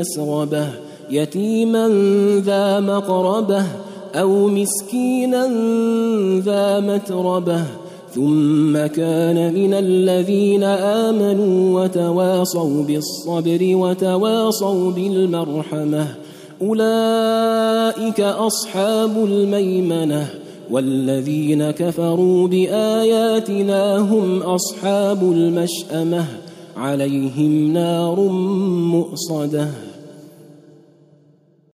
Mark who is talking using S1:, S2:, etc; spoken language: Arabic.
S1: مسغبه يتيما ذا مقربة أو مسكينا ذا متربة. ثم كان من الذين آمنوا وتواصوا بالصبر وتواصوا بالمرحمة. أولئك أصحاب الميمنة والذين كفروا بآياتنا هم أصحاب المشأمة. عليهم نار مؤصدة.